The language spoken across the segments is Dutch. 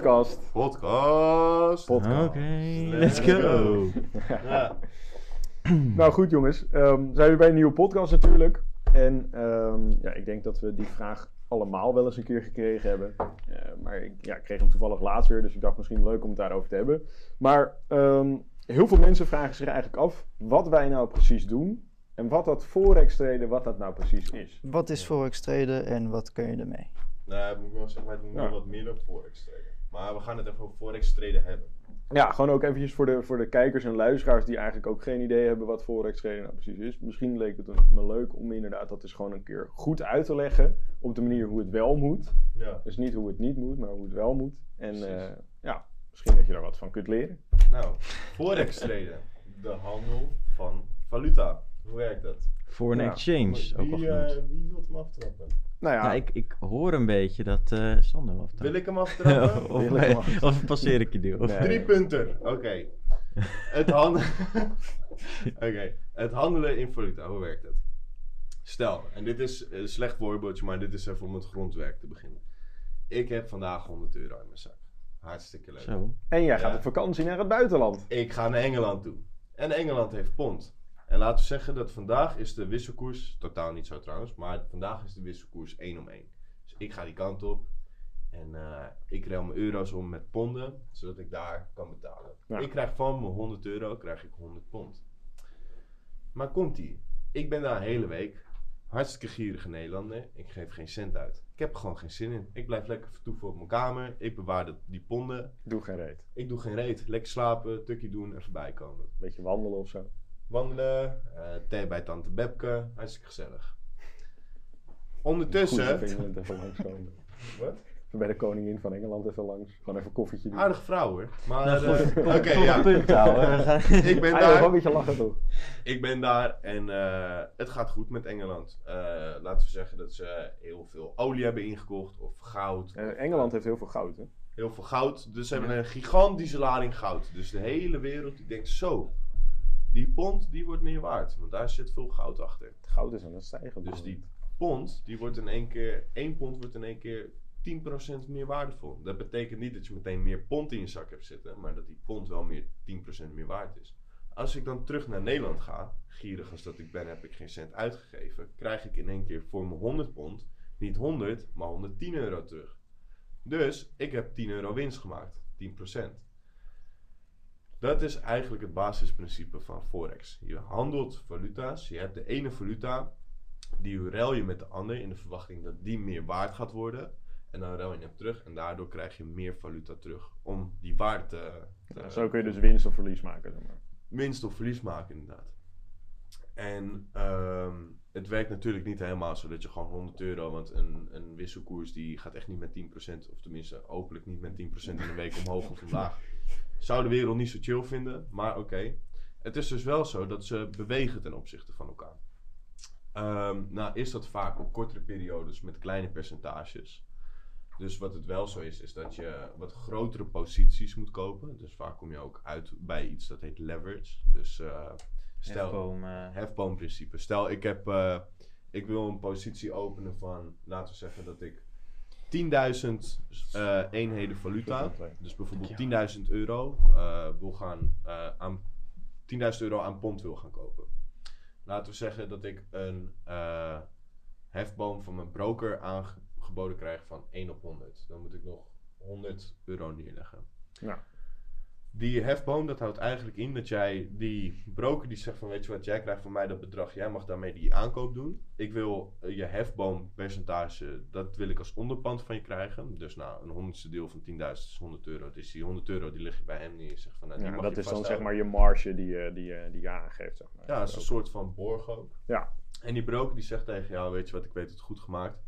Podcast. Podcast. Podcast. Oké, let's go. Ja. Nou goed jongens, Ehm we zijn weer bij een nieuwe podcast natuurlijk. En ehm, ja, ik denk dat we die vraag allemaal wel eens een keer gekregen hebben. Eh, maar ik, ja, ik kreeg hem toevallig laatst weer, dus ik dacht misschien leuk om het daarover te hebben. Maar ehm, heel veel mensen vragen zich eigenlijk af wat wij nou precies doen. En wat dat forex traden, wat dat nou precies is. Wat is forex traden en wat kun je ermee? Nou, moet ik wel zeggen, wij doen nu Ja. wat meer dan Forex traden. Maar we gaan het even over Forex traden hebben. Ja, gewoon ook eventjes voor de, voor de kijkers en luisteraars die eigenlijk ook geen idee hebben wat forex trading nou precies is. Misschien leek het me leuk om inderdaad dat eens gewoon een keer goed uit te leggen op de manier hoe het wel moet. Ja. Dus niet hoe het niet moet, maar hoe het wel moet. En eh, ja, misschien dat je daar wat van kunt leren. Nou, Forex traden. De handel van valuta. Hoe werkt dat? Foreign Ja. exchange, ook wel Wie, genoemd. eh, wie wil hem aftrappen? Nou ja, ik, ik hoor een beetje dat eh Sander wel Wil ik hem aftrappen? of, Wil ik hem af- of passeer ik je? Of, Nee. Drie punten. Oké. Het, handelen. Oké. Het handelen in valuta. Hoe werkt het? Stel, en dit is een slecht voorbeeldje, maar dit is even om het grondwerk te beginnen. Ik heb vandaag 100 euro in mijn zak. Hartstikke leuk. Zo. en jij gaat Ja. op vakantie naar het buitenland. Ik ga naar Engeland toe. En Engeland heeft pond. En laten we zeggen dat vandaag is de wisselkoers, totaal niet zo trouwens, maar vandaag is de wisselkoers 1 om 1. Dus ik ga die kant op en eh, ik ruil mijn euro's om met ponden, zodat ik daar kan betalen. Ja. Ik krijg van mijn 100 euro, krijg ik 100 pond. Maar komt ie, ik ben daar een hele week, hartstikke gierige Nederlander, ik geef geen cent uit. Ik heb er gewoon geen zin in. Ik blijf lekker vertoeven op mijn kamer, ik bewaar de- die ponden, Doe geen reet. ik doe geen reet. Lekker slapen, tukje doen, even bijkomen. Beetje wandelen of zo. Wandelen, eh, thee bij tante Bebke, hartstikke gezellig. Goed Ondertussen, even Engeland even langskomen. wat? Even bij de koningin van Engeland even langs. Gewoon even een koffietje doen. Aardige vrouw hoor. Maar, Nou, goed, oké, ja. punt Ik ben gewoon een daar, beetje lachen toch? ik ben daar en eh, het gaat goed met Engeland. Eh, laten we zeggen dat ze heel veel olie hebben ingekocht of goud. Eh, Engeland heeft heel veel goud, hè? Heel veel goud. Dus ze hebben een gigantische lading goud. Dus de hele wereld die denkt zo, die pond die wordt meer waard. Want daar zit veel goud achter. Goud is aan het stijgen. Dus die pond, die wordt in één keer, 1 pond wordt in één keer 10% meer waardevol. Dat betekent niet dat je meteen meer pond in je zak hebt zitten, maar dat die pond wel meer 10% meer waard is. Als ik dan terug naar Nederland ga, gierig als dat ik ben, heb ik geen cent uitgegeven, krijg ik in één keer voor mijn 100 pond niet 100, maar 110 euro terug. Dus ik heb 10 euro winst gemaakt, 10%. Dat is eigenlijk het basisprincipe van Forex. Je handelt valuta's, je hebt de ene valuta, die ruil je met de ander in de verwachting dat die meer waard gaat worden. En dan ruil je hem terug en daardoor krijg je meer valuta terug om die waarde te, te- Ja, zo kun je dus winst of verlies maken. Zeg maar. winst of verlies maken inderdaad. En ehm, het werkt natuurlijk niet helemaal zo dat je gewoon 100 euro, want een, een wisselkoers die gaat echt niet met 10%, of tenminste hopelijk niet met 10% in een week omhoog of omlaag. Zou de wereld niet zo chill vinden, maar oké. Het is dus wel zo dat ze bewegen ten opzichte van elkaar. Ehm, nou is dat vaak op kortere periodes met kleine percentages. Dus wat het wel zo is, is dat je wat grotere posities moet kopen. Dus vaak kom je ook uit bij iets dat heet leverage. Dus eh, stel, Hefboom, eh, hefboomprincipe. Stel, ik, heb, eh, ik wil een positie openen van, laten we zeggen dat ik 10.000 eh, eenheden valuta, dus bijvoorbeeld 10.000 euro, eh, wil gaan, eh, aan 10.000 euro aan pond wil gaan kopen. Laten we zeggen dat ik een eh, hefboom van mijn broker aangeboden krijg van 1 op 100. Dan moet ik nog 100 euro neerleggen. Ja. Die hefboom, dat houdt eigenlijk in dat jij die broker die zegt van weet je wat, jij krijgt van mij dat bedrag, jij mag daarmee die aankoop doen. Ik wil eh, je hefboompercentage, dat wil ik als onderpand van je krijgen. Dus nou, een honderdste deel van 10.000 is 100 euro. Dus die 100 euro die leg je bij hem neer. Je zegt van, nou, die Ja, mag dat je is dan zeg maar je marge die je, die je, die je aangeeft. Zeg maar. Ja, dat is een soort van borg ook. Ja. En die broker die zegt tegen jou, weet je wat, ik weet het goed gemaakt.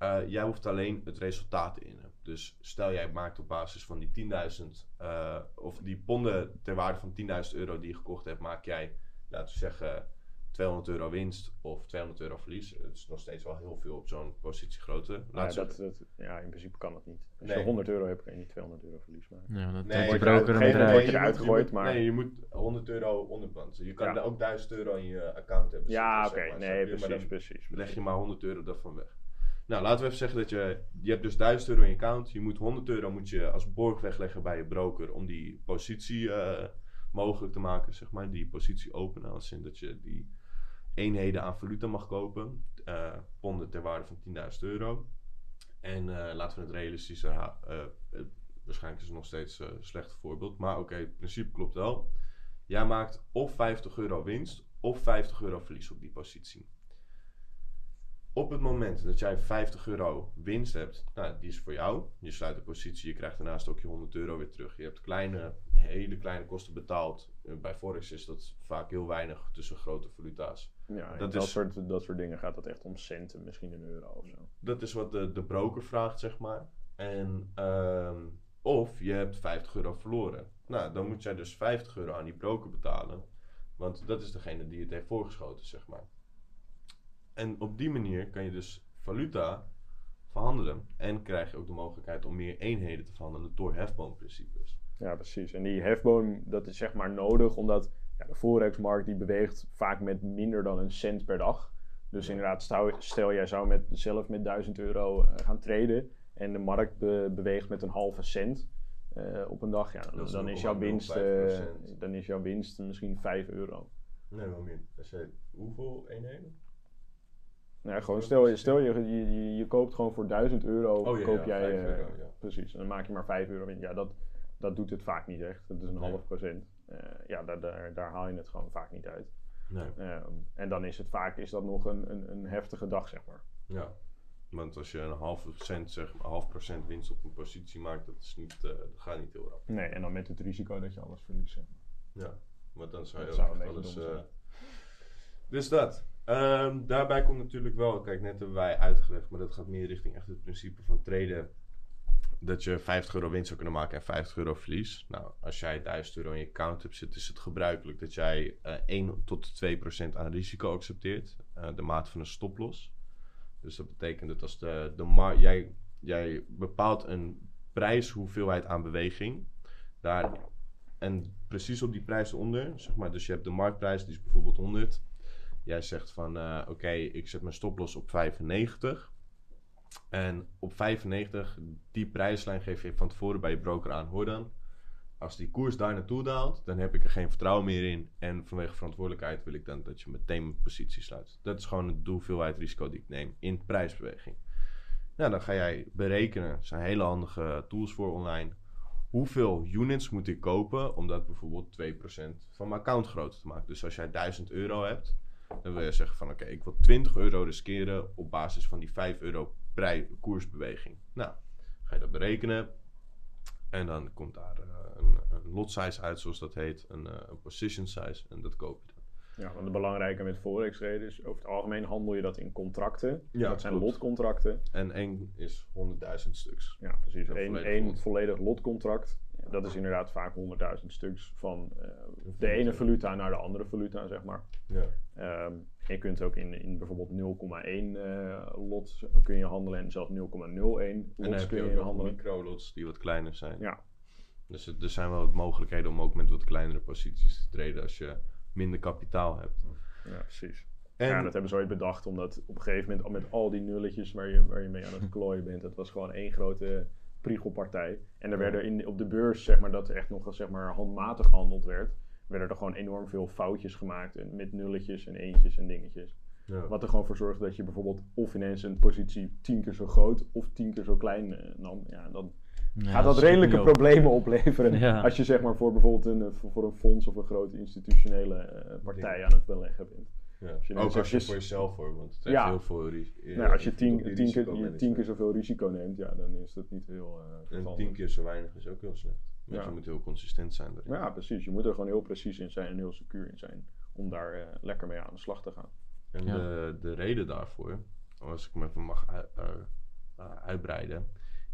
Eh, jij hoeft alleen het resultaat innen. Dus stel jij maakt op basis van die 10.000, eh, of die ponden ter waarde van 10.000 euro die je gekocht hebt, maak jij, laten we zeggen, 200 euro winst of 200 euro verlies. Het is nog steeds wel heel veel op zo'n positiegrootte. Maar Laten we dat, dat, ja, in principe kan dat niet. Als Nee. je 100 euro hebt, kan je niet 200 euro verlies maken. Ja, dat Nee, nee, broker een word bedrijf. je eruit gegooid, maar- Nee, je moet 100 euro onderpand. Je kan Ja. er ook 1000 euro in je account hebben. Ja, oké. Nee? Maar precies, dan precies. leg je maar 100 euro daarvan weg. Nou, laten we even zeggen dat je... Je hebt dus 1000 euro in je account. Je moet 100 euro moet je als borg wegleggen bij je broker... om die positie eh, mogelijk te maken, zeg maar. Die positie openen. Als in dat je die eenheden aan valuta mag kopen. eh ponden ter waarde van 10.000 euro. En eh, laten we het realistischer houden. waarschijnlijk is het nog steeds een slecht voorbeeld. Maar oké, het principe klopt wel. Jij maakt of 50 euro winst of 50 euro verlies op die positie. Op het moment dat jij 50 euro winst hebt, nou, die is voor jou. Je sluit de positie, je krijgt daarnaast ook je 100 euro weer terug. Je hebt kleine, hele kleine kosten betaald. Eh, Bij Forex is dat vaak heel weinig tussen grote valuta's. Ja, Dat dat, dat, is- soort, dat soort dingen gaat het echt om centen, misschien een euro of zo. Dat is wat de, de broker vraagt, zeg maar. En, ehm, of je hebt 50 euro verloren. Nou, dan moet jij dus 50 euro aan die broker betalen. Want dat is degene die het heeft voorgeschoten, zeg maar. En op die manier kan je dus valuta verhandelen. En krijg je ook de mogelijkheid om meer eenheden te verhandelen door hefboomprincipes. Ja, precies. En die hefboom, dat is zeg maar nodig, omdat ja, de forexmarkt die beweegt vaak met minder dan een cent per dag. Dus inderdaad, stel, stel jij zou met, zelf met 1000 euro eh, gaan traden en de markt be- beweegt met een halve cent eh, op een dag, ja, dan, is dan, is jouw 0,05%. winst, eh, dan is jouw winst misschien 5 euro. Nee, wel meer. Als hoeveel eenheden? Nou, gewoon stel, je, stel je, je, je, je koopt gewoon voor 1000 euro, Oh ja, koop jij, 5 eh, euro, ja. precies, en dan maak je maar 5 euro winst. Ja, dat, dat doet het vaak niet echt. Dat is een Nee. half procent. Eh, ja, daar, daar, daar haal je het gewoon vaak niet uit. Nee. Ehm, en dan is het vaak is dat nog een, een, een heftige dag, zeg maar. Ja, want als je een half procent, zeg maar, half procent winst op een positie maakt, dat, is niet, eh, dat gaat niet heel rap. Nee, en dan met het risico dat je alles verliest. zeg maar. Ja, want dan zou je Dat ook zou alles... dus dat. Ehm, daarbij komt natuurlijk wel, kijk, net hebben wij uitgelegd, maar dat gaat meer richting echt het principe van traden. Dat je 50 euro winst zou kunnen maken en 50 euro verlies. Nou, als jij 1000 euro in je account hebt zitten, is het gebruikelijk dat jij eh 1 tot 2 procent aan risico accepteert. eh, de maat van een stoploss. Dus dat betekent dat als de, de jij, jij bepaalt een prijshoeveelheid aan beweging. Daar, en precies op die prijs eronder, zeg maar, dus je hebt de marktprijs, die is bijvoorbeeld 100. Jij zegt van, eh, oké, ik zet mijn stoploss op 95. En op 95, die prijslijn geef je van tevoren bij je broker aan. Hoor dan, als die koers daar naartoe daalt, dan heb ik er geen vertrouwen meer in. En vanwege verantwoordelijkheid wil ik dan dat je meteen mijn positie sluit. Dat is gewoon de hoeveelheid risico die ik neem in prijsbeweging. Nou, dan ga jij berekenen. Er zijn hele handige tools voor online. Hoeveel units moet ik kopen om dat bijvoorbeeld 2% van mijn account groter te maken? Dus als jij 1000 euro hebt, dan wil je zeggen van oké, ik wil 20 euro riskeren op basis van die 5 euro prij- koersbeweging. Nou, ga je dat berekenen. En dan komt daar eh, een, een lot size uit, zoals dat heet. Een, eh, een position size. En dat koop je dan. Ja, want het belangrijke met forex traden is, over het algemeen handel je dat in contracten. Ja, dat zijn klopt. lotcontracten. En één is 100.000 stuks. Ja, precies. Eén volledig volledig lotcontract. Dat is inderdaad vaak 100.000 stuks van eh, de ene valuta naar de andere valuta, zeg maar. Ja. Ehm, je kunt ook in, in bijvoorbeeld 0,1 eh lot kun je handelen en zelfs 0,01 En dan lots kun je handelen. microlots die wat kleiner zijn. Ja. Dus het- er zijn wel wat mogelijkheden om ook met wat kleinere posities te treden als je minder kapitaal hebt. Ja, precies. En Ja, dat hebben ze ooit bedacht, omdat op een gegeven moment al met al die nulletjes waar je, waar je mee aan het klooien bent, dat was gewoon één grote priegelpartij. En er Ja. werden in, op de beurs, zeg maar, dat er echt nog zeg maar, handmatig gehandeld werd, werden er gewoon enorm veel foutjes gemaakt en met nulletjes en eentjes en dingetjes. ja. Wat er gewoon voor zorgde dat je bijvoorbeeld of ineens een positie tien keer zo groot of tien keer zo klein eh, nam. Ja, dan Ja, gaat dat redelijke op. problemen opleveren. Ja. Als je zeg maar voor bijvoorbeeld een, eh, voor, voor een fonds of een grote institutionele eh, partij aan het beleggen bent. Ja. Als je dan Ook als je voor jezelf voor, want het heeft Ja. heel veel risico. Nou, als je tien, tien, keer, je tien keer zoveel risico neemt, ja, dan is dat niet heel eh En tien keer zo weinig is ook heel slecht. Want Ja. je moet heel consistent zijn erin. Ja, precies. Je moet er gewoon heel precies in zijn en heel secuur in zijn om daar eh, lekker mee aan de slag te gaan. En Ja. de, de reden daarvoor, als ik me even mag eh, eh, uitbreiden,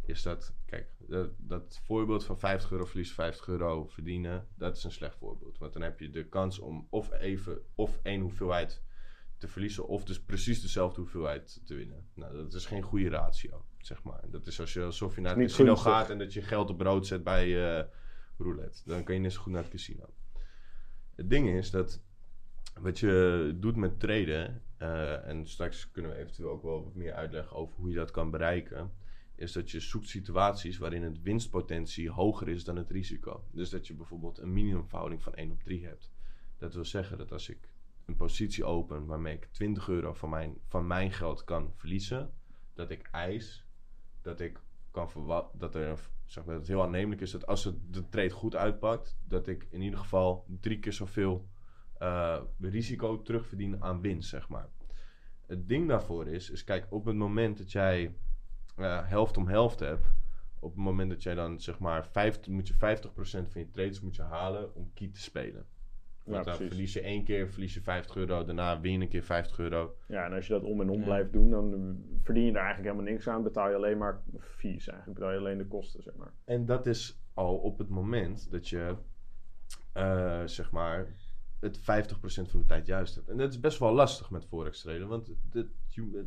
is dat, kijk, dat, dat voorbeeld van 50 euro verlies, 50 euro verdienen, dat is een slecht voorbeeld. Want dan heb je de kans om of even, of één hoeveelheid te verliezen, of dus precies dezelfde hoeveelheid te winnen. Nou, dat is geen goede ratio, zeg maar. Dat is als je, alsof je naar het casino gunstig. gaat en dat je geld op brood zet bij eh, roulette. Dan kan je net zo goed naar het casino. Het ding is dat wat je doet met traden, eh, en straks kunnen we eventueel ook wel wat meer uitleggen over hoe je dat kan bereiken, is dat je zoekt situaties waarin het winstpotentie hoger is dan het risico. Dus dat je bijvoorbeeld een minimumverhouding van 1 op 3 hebt. Dat wil zeggen dat als ik een positie open waarmee ik 20 euro van mijn, van mijn geld kan verliezen, dat ik eis dat ik kan verwachten dat er zeg maar, dat het heel aannemelijk is dat als het de trade goed uitpakt, dat ik in ieder geval drie keer zoveel eh, risico terugverdien aan winst, zeg maar. Het ding daarvoor is, is kijk, op het moment dat jij eh, helft om helft hebt, op het moment dat jij dan zeg maar 50, moet je 50% van je trades moet je halen om key te spelen. Ja, Want dan precies. verlies je één keer, verlies je 50 euro, daarna win je een keer 50 euro. Ja, en als je dat om en om Ja. blijft doen, dan verdien je daar eigenlijk helemaal niks aan. Betaal je alleen maar fees eigenlijk. Betaal je alleen de kosten, zeg maar. En dat is al op het moment dat je, eh, zeg maar, het 50% van de tijd juist hebt. En dat is best wel lastig met forex traden, want het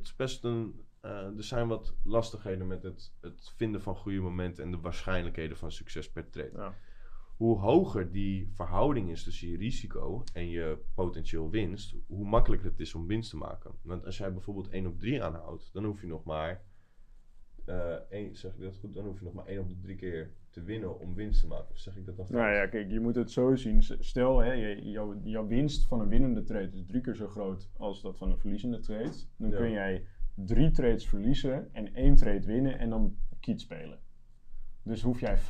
is best een, eh, er zijn wat lastigheden met het, het vinden van goede momenten en de waarschijnlijkheden van succes per trade. Ja. Hoe hoger die verhouding is tussen je risico en je potentieel winst, hoe makkelijker het is om winst te maken. Want als jij bijvoorbeeld 1 op 3 aanhoudt, dan hoef je nog maar één, zeg ik dat goed? Dan hoef je nog maar 1 op de 3 keer te winnen om winst te maken. Of zeg ik dat dan Nou ja, kijk, je moet het zo zien. Stel, hè, je, jouw, jouw winst van een winnende trade is drie keer zo groot als dat van een verliezende trade. Dan Ja. kun jij drie trades verliezen en één trade winnen en dan kiet spelen. Dus hoef jij 25%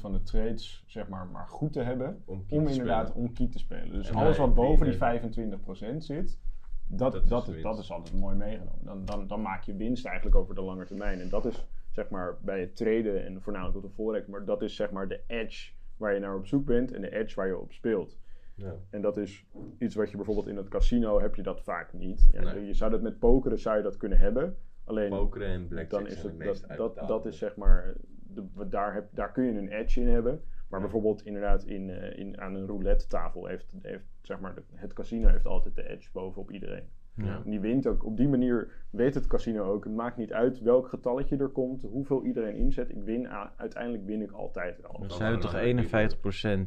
van de trades zeg maar, maar goed te hebben Om, key om te inderdaad spelen. om kiet te spelen. Dus En alles wat boven die winnen. 25% zit, dat, Dat is dat, is, dat is altijd mooi meegenomen. Dan, dan, dan maak je winst eigenlijk over de lange termijn. En dat is zeg maar bij het traden en voornamelijk op de forex, maar dat is zeg maar de edge waar je naar op zoek bent en de edge waar je op speelt. Ja. En dat is iets wat je bijvoorbeeld in het casino heb je dat vaak niet. Ja, Nee. Je zou dat met pokeren zou je dat kunnen hebben. Alleen Pokeren en blackjack dan is het, dat, dat, is zeg maar, de, daar, heb, daar kun je een edge in hebben. Maar Ja. bijvoorbeeld inderdaad in, eh, in, aan een roulette tafel heeft, heeft zeg maar, het casino heeft altijd de edge bovenop iedereen. Ja. En die wint ook, op die manier weet het casino ook, het maakt niet uit welk getalletje er komt, hoeveel iedereen inzet. Ik win, uiteindelijk win ik altijd wel. Wel hebben toch andere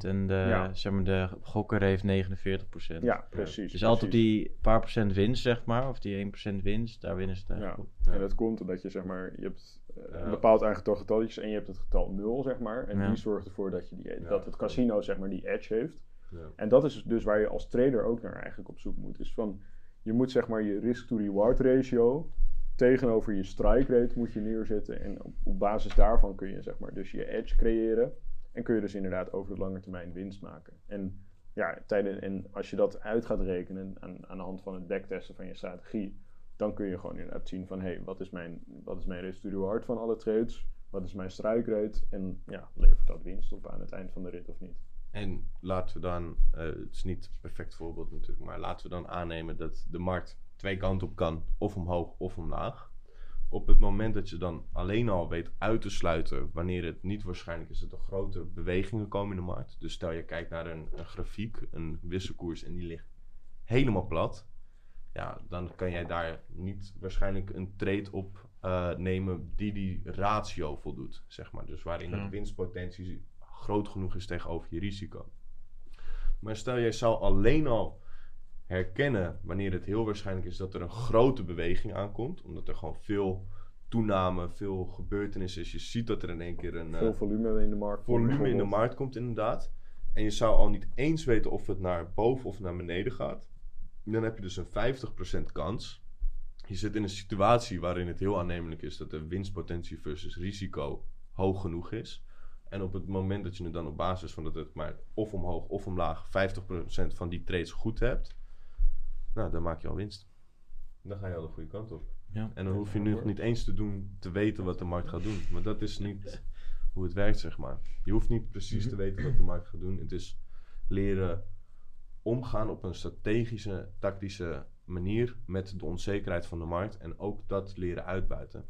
51% en de, Ja. zeg maar, de gokker heeft 49%. Ja, precies. Dus altijd die paar procent winst, zeg maar, of die 1% winst, daar winnen ze het Ja. Ja. En dat komt omdat je zeg maar, je hebt eh, een bepaald aantal getalletjes en je hebt het getal 0, zeg maar. En Ja. die zorgt ervoor dat, je die, dat het casino zeg maar die edge heeft. Ja. En dat is dus waar je als trader ook naar eigenlijk op zoek moet. Is van, je moet zeg maar je risk-to-reward ratio tegenover je strike rate moet je neerzetten. En op, basis daarvan kun je zeg maar dus je edge creëren. En kun je dus inderdaad over de lange termijn winst maken. En, ja, tijden, en als je dat uit gaat rekenen aan, aan de hand van het backtesten van je strategie, dan kun je gewoon inderdaad zien van hé, hey, wat is mijn, wat is mijn risk-to-reward van alle trades? Wat is mijn strike rate? En ja, levert dat winst op aan het eind van de rit of niet? En laten we dan, eh, het is niet een perfect voorbeeld natuurlijk, maar laten we dan aannemen dat de markt twee kanten op kan, of omhoog of omlaag. Op het moment dat je dan alleen al weet uit te sluiten wanneer het niet waarschijnlijk is dat er grote bewegingen komen in de markt. Dus stel je kijkt naar een, een grafiek, een wisselkoers en die ligt helemaal plat. Ja, dan kan jij daar niet waarschijnlijk een trade op eh, nemen die die ratio voldoet, zeg maar. Dus waarin de winstpotentie groot genoeg is tegenover je risico. Maar stel jij zou alleen al herkennen wanneer het heel waarschijnlijk is dat er een grote beweging aankomt, omdat er gewoon veel toename, veel gebeurtenissen is. Je ziet dat er in één keer een eh, Veel volume in de markt. volume in de markt komt inderdaad. En je zou al niet eens weten of het naar boven of naar beneden gaat. Dan heb je dus een 50% kans. Je zit in een situatie waarin het heel aannemelijk is dat de winstpotentie versus risico hoog genoeg is. En op het moment dat je het dan op basis van dat het maar of omhoog of omlaag 50% van die trades goed hebt, nou dan maak je al winst. Dan ga je al de goede kant op. Ja. En dan hoef je nu nog niet eens te doen te weten wat de markt gaat doen. Maar dat is niet hoe het werkt, zeg maar. Je hoeft niet precies te weten wat de markt gaat doen. Het is leren omgaan op een strategische, tactische manier met de onzekerheid van de markt. En ook dat leren uitbuiten.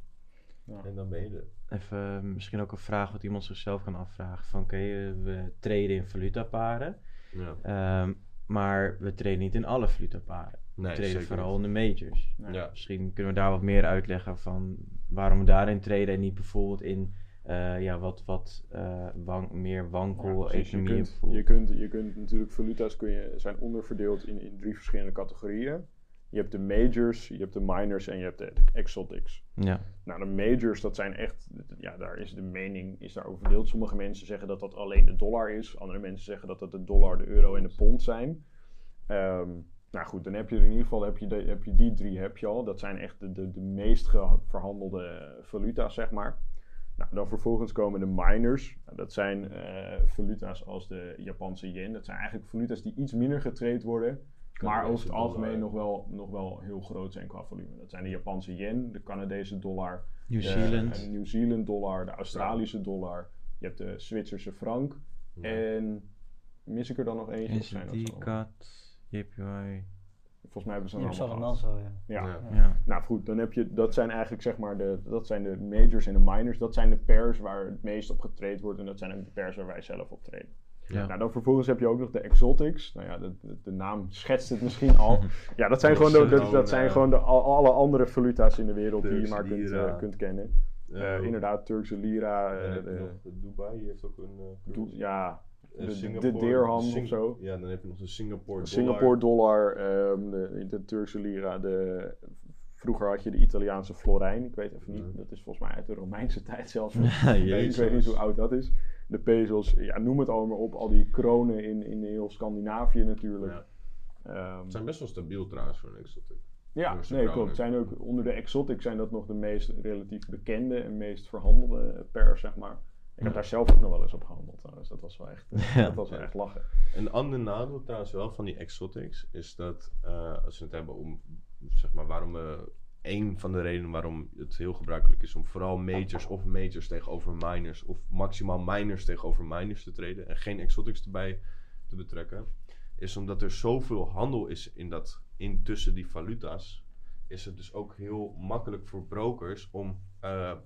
En dan ben je er. Even eh, misschien ook een vraag wat iemand zichzelf kan afvragen. Van oké, eh, we traden in valutaparen. Ja. ehm, maar we traden niet in alle valutaparen. Nee, we traden vooral niet. in de majors. Ja. Misschien kunnen we daar wat meer uitleggen van waarom we daarin traden en niet bijvoorbeeld in eh, ja, wat, wat eh, wan- meer wankel Ja, precies. je, kunt, je, kunt, je kunt natuurlijk valuta's kun je, zijn onderverdeeld in, in drie verschillende categorieën. Je hebt de majors, je hebt de minors en je hebt de exotics. Ja, Nou, de majors, dat zijn echt, ja, daar is de mening is daarover verdeeld. Sommige mensen zeggen dat dat alleen de dollar is. Andere mensen zeggen dat dat de dollar, de euro en de pond zijn. Ehm, nou goed, dan heb je er in ieder geval heb je, de, heb je die drie heb je al. Dat zijn echt de, de, de meest verhandelde valuta's, zeg maar. Nou, dan vervolgens komen de minors. Nou, dat zijn eh, valuta's als de Japanse yen. Dat zijn eigenlijk valuta's die iets minder getraind worden. Maar over het algemeen ja. nog wel, nog wel heel groot zijn qua volume. Dat zijn de Japanse yen, de Canadese dollar, New de, Zealand. de New Zealand dollar, de Australische dollar. Je hebt de Zwitserse frank. Ja. En mis ik er dan nog eentje? Of zijn dat NCT, zo? CAT, JPY. Volgens mij hebben ze er ze allemaal zo, ja. Ja. Ja. Ja. Nou goed, dan heb je, dat zijn eigenlijk zeg maar de, dat zijn de majors en de minors. Dat zijn de pairs waar het meest op getraind wordt. En dat zijn ook de pairs waar wij zelf op trainen. Ja. Nou, dan vervolgens heb je ook nog de exotics. Nou ja, de, de, de naam schetst het misschien al. Ja, dat zijn gewoon, de, dat, dat zijn eh, gewoon de, al- alle andere valuta's in de wereld die je maar kunt, eh, kunt kennen. Eh, Eh, inderdaad, Turkse lira. Eh, de, Dubai, heeft ook een... eh, ja, eh, de- de dirham Sing- of zo. Ja, dan heb je nog de Singapore de dollar. Singapore dollar, ehm, de, de Turkse lira. De, vroeger had je de Italiaanse florijn. Ik weet even niet, Ja. dat is volgens mij uit de Romeinse tijd zelfs. Ja, ik weet niet hoe oud dat is. De pesos, ja, noem het allemaal op. Al die kronen in, in heel Scandinavië natuurlijk. Ja. Ehm, Ze zijn best wel stabiel trouwens voor een exotic. Ja, nee, kronen. klopt. Zijn ook, onder de exotic zijn dat nog de meest relatief bekende en meest verhandelde pairs, zeg maar. Ik heb daar zelf ook nog wel eens op gehandeld trouwens. Dat was wel echt, Ja. dat was wel echt lachen. Een ander nadeel trouwens wel van die exotics is dat eh, als we het hebben om zeg maar waarom we een van de redenen waarom het heel gebruikelijk is om vooral majors of majors tegenover minors of maximaal minors tegenover minors te treden en geen exotics erbij te betrekken, is omdat er zoveel handel is in dat in tussen die valuta's, is het dus ook heel makkelijk voor brokers om eh,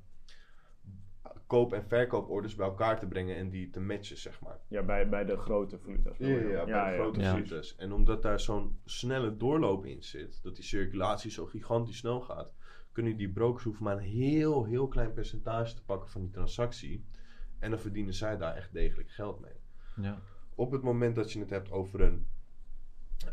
koop- en verkooporders bij elkaar te brengen en die te matchen, zeg maar. Ja, bij, bij de grote valuta's. Ja, ja, ja, bij de grote Ja. valuta's. En omdat daar zo'n snelle doorloop in zit, dat die circulatie zo gigantisch snel gaat, kunnen die brokers hoeven maar een heel, heel klein percentage te pakken van die transactie. En dan verdienen zij daar echt degelijk geld mee. Ja. Op het moment dat je het hebt over een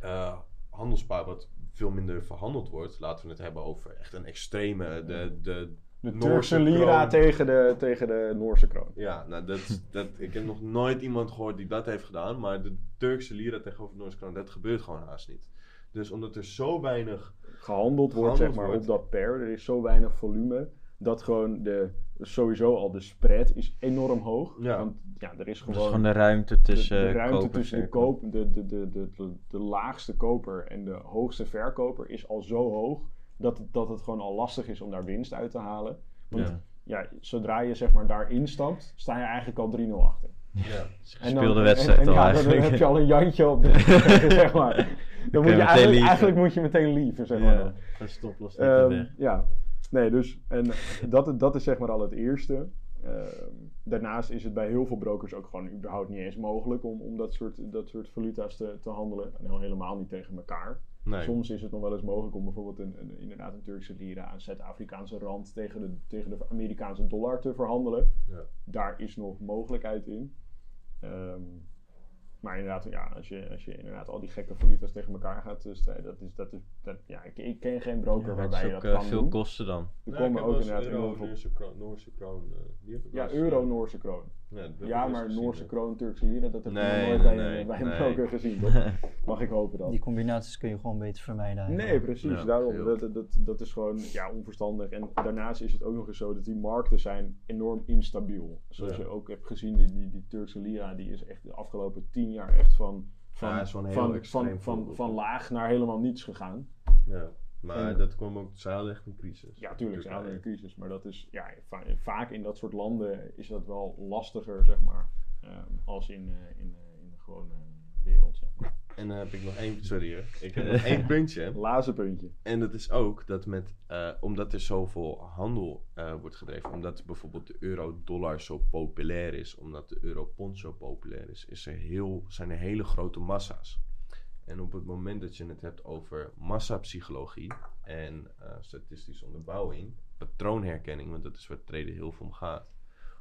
eh, handelspaar wat veel minder verhandeld wordt, laten we het hebben over echt een extreme, de, de De Noorse Turkse lira kroon. tegen de, tegen de Noorse kroon. Ja, nou, dat, dat, ik heb nog nooit iemand gehoord die dat heeft gedaan. Maar de Turkse lira tegenover de Noorse kroon, dat gebeurt gewoon haast niet. Dus omdat er zo weinig... Gehandeld wordt, Gehandeld zeg maar, wordt. op dat pair. Er is zo weinig volume. Dat gewoon de, sowieso al de spread is enorm hoog. Ja. Want ja, er is Dat is gewoon... gewoon de ruimte tussen de ruimte tussen de, verkoop. koop, de, de, de, de, de, de laagste koper en de hoogste verkoper is al zo hoog dat het, dat het gewoon al lastig is om daar winst uit te halen. Want Ja. ja. zodra je zeg maar daar instapt, sta je eigenlijk al 3-0 achter. Ja. Gespeelde wedstrijd en, en, al ja, dan heb je al een jantje op de zeg maar. Dan moet je eigenlijk, eigenlijk moet je meteen lieven, zeg maar. Ja, dan. een stoploss Ehm, ja, nee, dus en dat, dat is zeg maar al het eerste. Ehm, daarnaast is het bij heel veel brokers ook gewoon überhaupt niet eens mogelijk om, om dat, soort, dat soort valuta's te, te handelen. En al helemaal niet tegen elkaar. Nee. Soms is het nog wel eens mogelijk om bijvoorbeeld een, een, inderdaad een Turkse lira, een Zuid-Afrikaanse rand tegen de, tegen de Amerikaanse dollar te verhandelen. Ja. Daar is nog mogelijkheid in. Ehm, maar inderdaad, ja, als je, als je inderdaad al die gekke valuta's tegen elkaar gaat eh, strijden, dat is, dat is, dat, ja, ik, ik ken geen broker Ja, waarbij je dat eh, kan veel doen. kosten dan. Er Ja, komen ook inderdaad euro, Noorse kroon, Noorse kroon, eh, ik wel Ja, euro, Noorse kroon. Ja, maar gezien, Noorse kroon, Turkse lira, dat heb ik nog nooit nee, bij, nee, een- bij een nee. broker gezien. toch? Mag ik hopen dan. Die combinaties kun je gewoon beter vermijden eigenlijk. Nee, precies. Ja, daarom. Dat, dat, dat is gewoon ja, onverstandig. En daarnaast is het ook nog eens zo dat die markten zijn enorm instabiel. Zoals Ja. je ook hebt gezien, die, die, die Turkse lira, die is echt de afgelopen tien jaar echt van, van, van, van, van, voorbeeld. van laag naar helemaal niets gegaan. Ja. Maar En- dat kwam ook, hadden echt een crisis. Ja, tuurlijk, ze hadden een crisis. Maar dat is ja, va- vaak in dat soort landen is dat wel lastiger, zeg maar, ehm, als in, eh, in, eh, in de gewone wereld, zeg maar. En dan heb ik nog één, sorry hoor. Ik heb nog één puntje. Laatste puntje. En dat is ook dat met, uh, omdat er zoveel handel wordt gedreven, omdat bijvoorbeeld de euro-dollar zo populair is, omdat de euro-pond zo populair is, is er heel, zijn er hele grote massa's. En op het moment dat je het hebt over massapsychologie en uh, statistische onderbouwing, patroonherkenning, want dat is waar treden heel veel om gaat.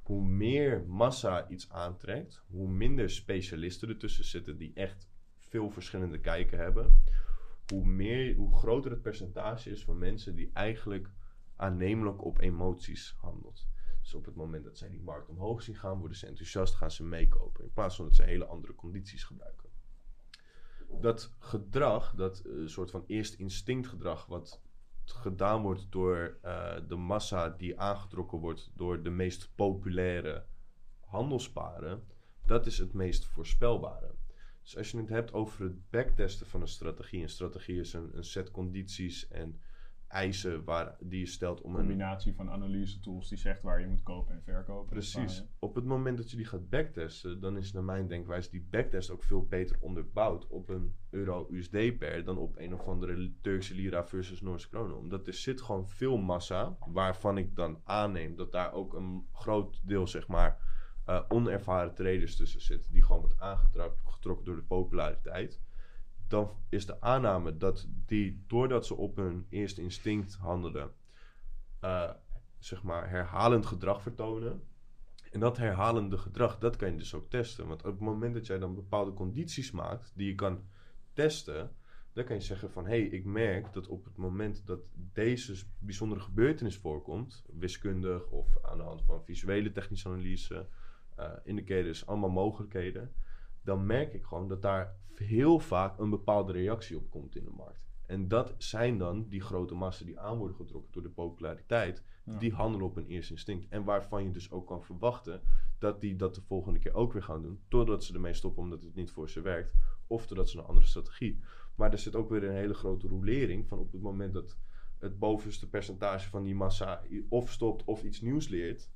Hoe meer massa iets aantrekt, hoe minder specialisten ertussen zitten die echt veel verschillende kijken hebben, hoe, meer, hoe groter het percentage is van mensen die eigenlijk aannemelijk op emoties handelt. Dus op het moment dat zij die markt omhoog zien gaan, worden ze enthousiast, gaan ze meekopen. In plaats van dat ze hele andere condities gebruiken. Dat gedrag, dat uh, soort van eerst instinctgedrag, wat gedaan wordt door uh, de massa die aangetrokken wordt door de meest populaire handelsparen, dat is het meest voorspelbare. Dus als je het hebt over het backtesten van een strategie. Een strategie is een, een set condities en eisen waar, die je stelt om een... combinatie van analyse tools die zegt waar je moet kopen en verkopen. Precies. Op het moment dat je die gaat backtesten, dan is naar mijn denkwijze die backtest ook veel beter onderbouwd op een euro-USD per dan op een of andere Turkse lira versus Noorse kronen. Omdat er zit gewoon veel massa, waarvan ik dan aanneem dat daar ook een groot deel, zeg maar, uh, onervaren traders tussen zitten, die gewoon wordt aangetrokken door de populariteit, dan is de aanname dat die, doordat ze op hun eerste instinct handelen, uh, zeg maar herhalend gedrag vertonen. En dat herhalende gedrag, dat kan je dus ook testen. Want op het moment dat jij dan bepaalde condities maakt die je kan testen, dan kan je zeggen van hé, hey, ik merk dat op het moment dat deze bijzondere gebeurtenis voorkomt, wiskundig of aan de hand van visuele technische analyse, uh, indicators, allemaal mogelijkheden, dan merk ik gewoon dat daar heel vaak een bepaalde reactie op komt in de markt. En dat zijn dan die grote massen die aan worden getrokken door de populariteit, die handelen op een eerste instinct. En waarvan je dus ook kan verwachten dat die dat de volgende keer ook weer gaan doen, totdat ze ermee stoppen omdat het niet voor ze werkt, of totdat ze een andere strategie. Maar er zit ook weer een hele grote rolering van op het moment dat het bovenste percentage van die massa of stopt of iets nieuws leert,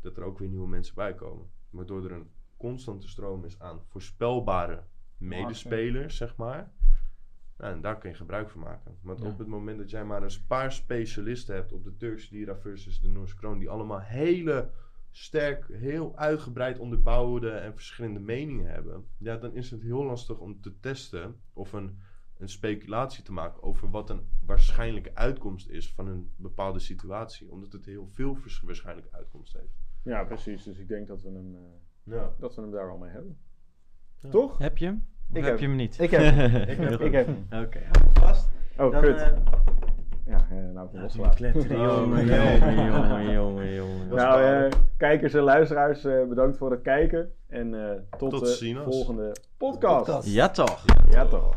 dat er ook weer nieuwe mensen bij komen. Waardoor er een constante stroom is aan voorspelbare medespelers, zeg maar. Nou, en daar kun je gebruik van maken. Want op het moment dat jij maar een paar specialisten hebt op de Turkse lira versus de Noorse kroon, die allemaal hele sterk, heel uitgebreid onderbouwde en verschillende meningen hebben, ja, dan is het heel lastig om te testen of een, een speculatie te maken over wat een waarschijnlijke uitkomst is van een bepaalde situatie, omdat het heel veel waarschijnlijke uitkomst heeft. Ja, precies. Dus ik denk dat we hem, uh, ja. dat we hem daar al mee hebben. Ja. Toch? Heb je hem? Of Ik heb heb je hem niet? Ik heb hem. ik heb, ik heb hem. Oké, vast. Oh, Dan, kut. eh, ja, eh, nou, ik laten los we kletteren, Oh, jongen, jongen, jongen, jongen. Nou, eh, kijkers en luisteraars, eh, bedankt voor het kijken. En eh, tot, Tot de ziens. volgende podcast. Podcast. Ja toch? Ja, toch.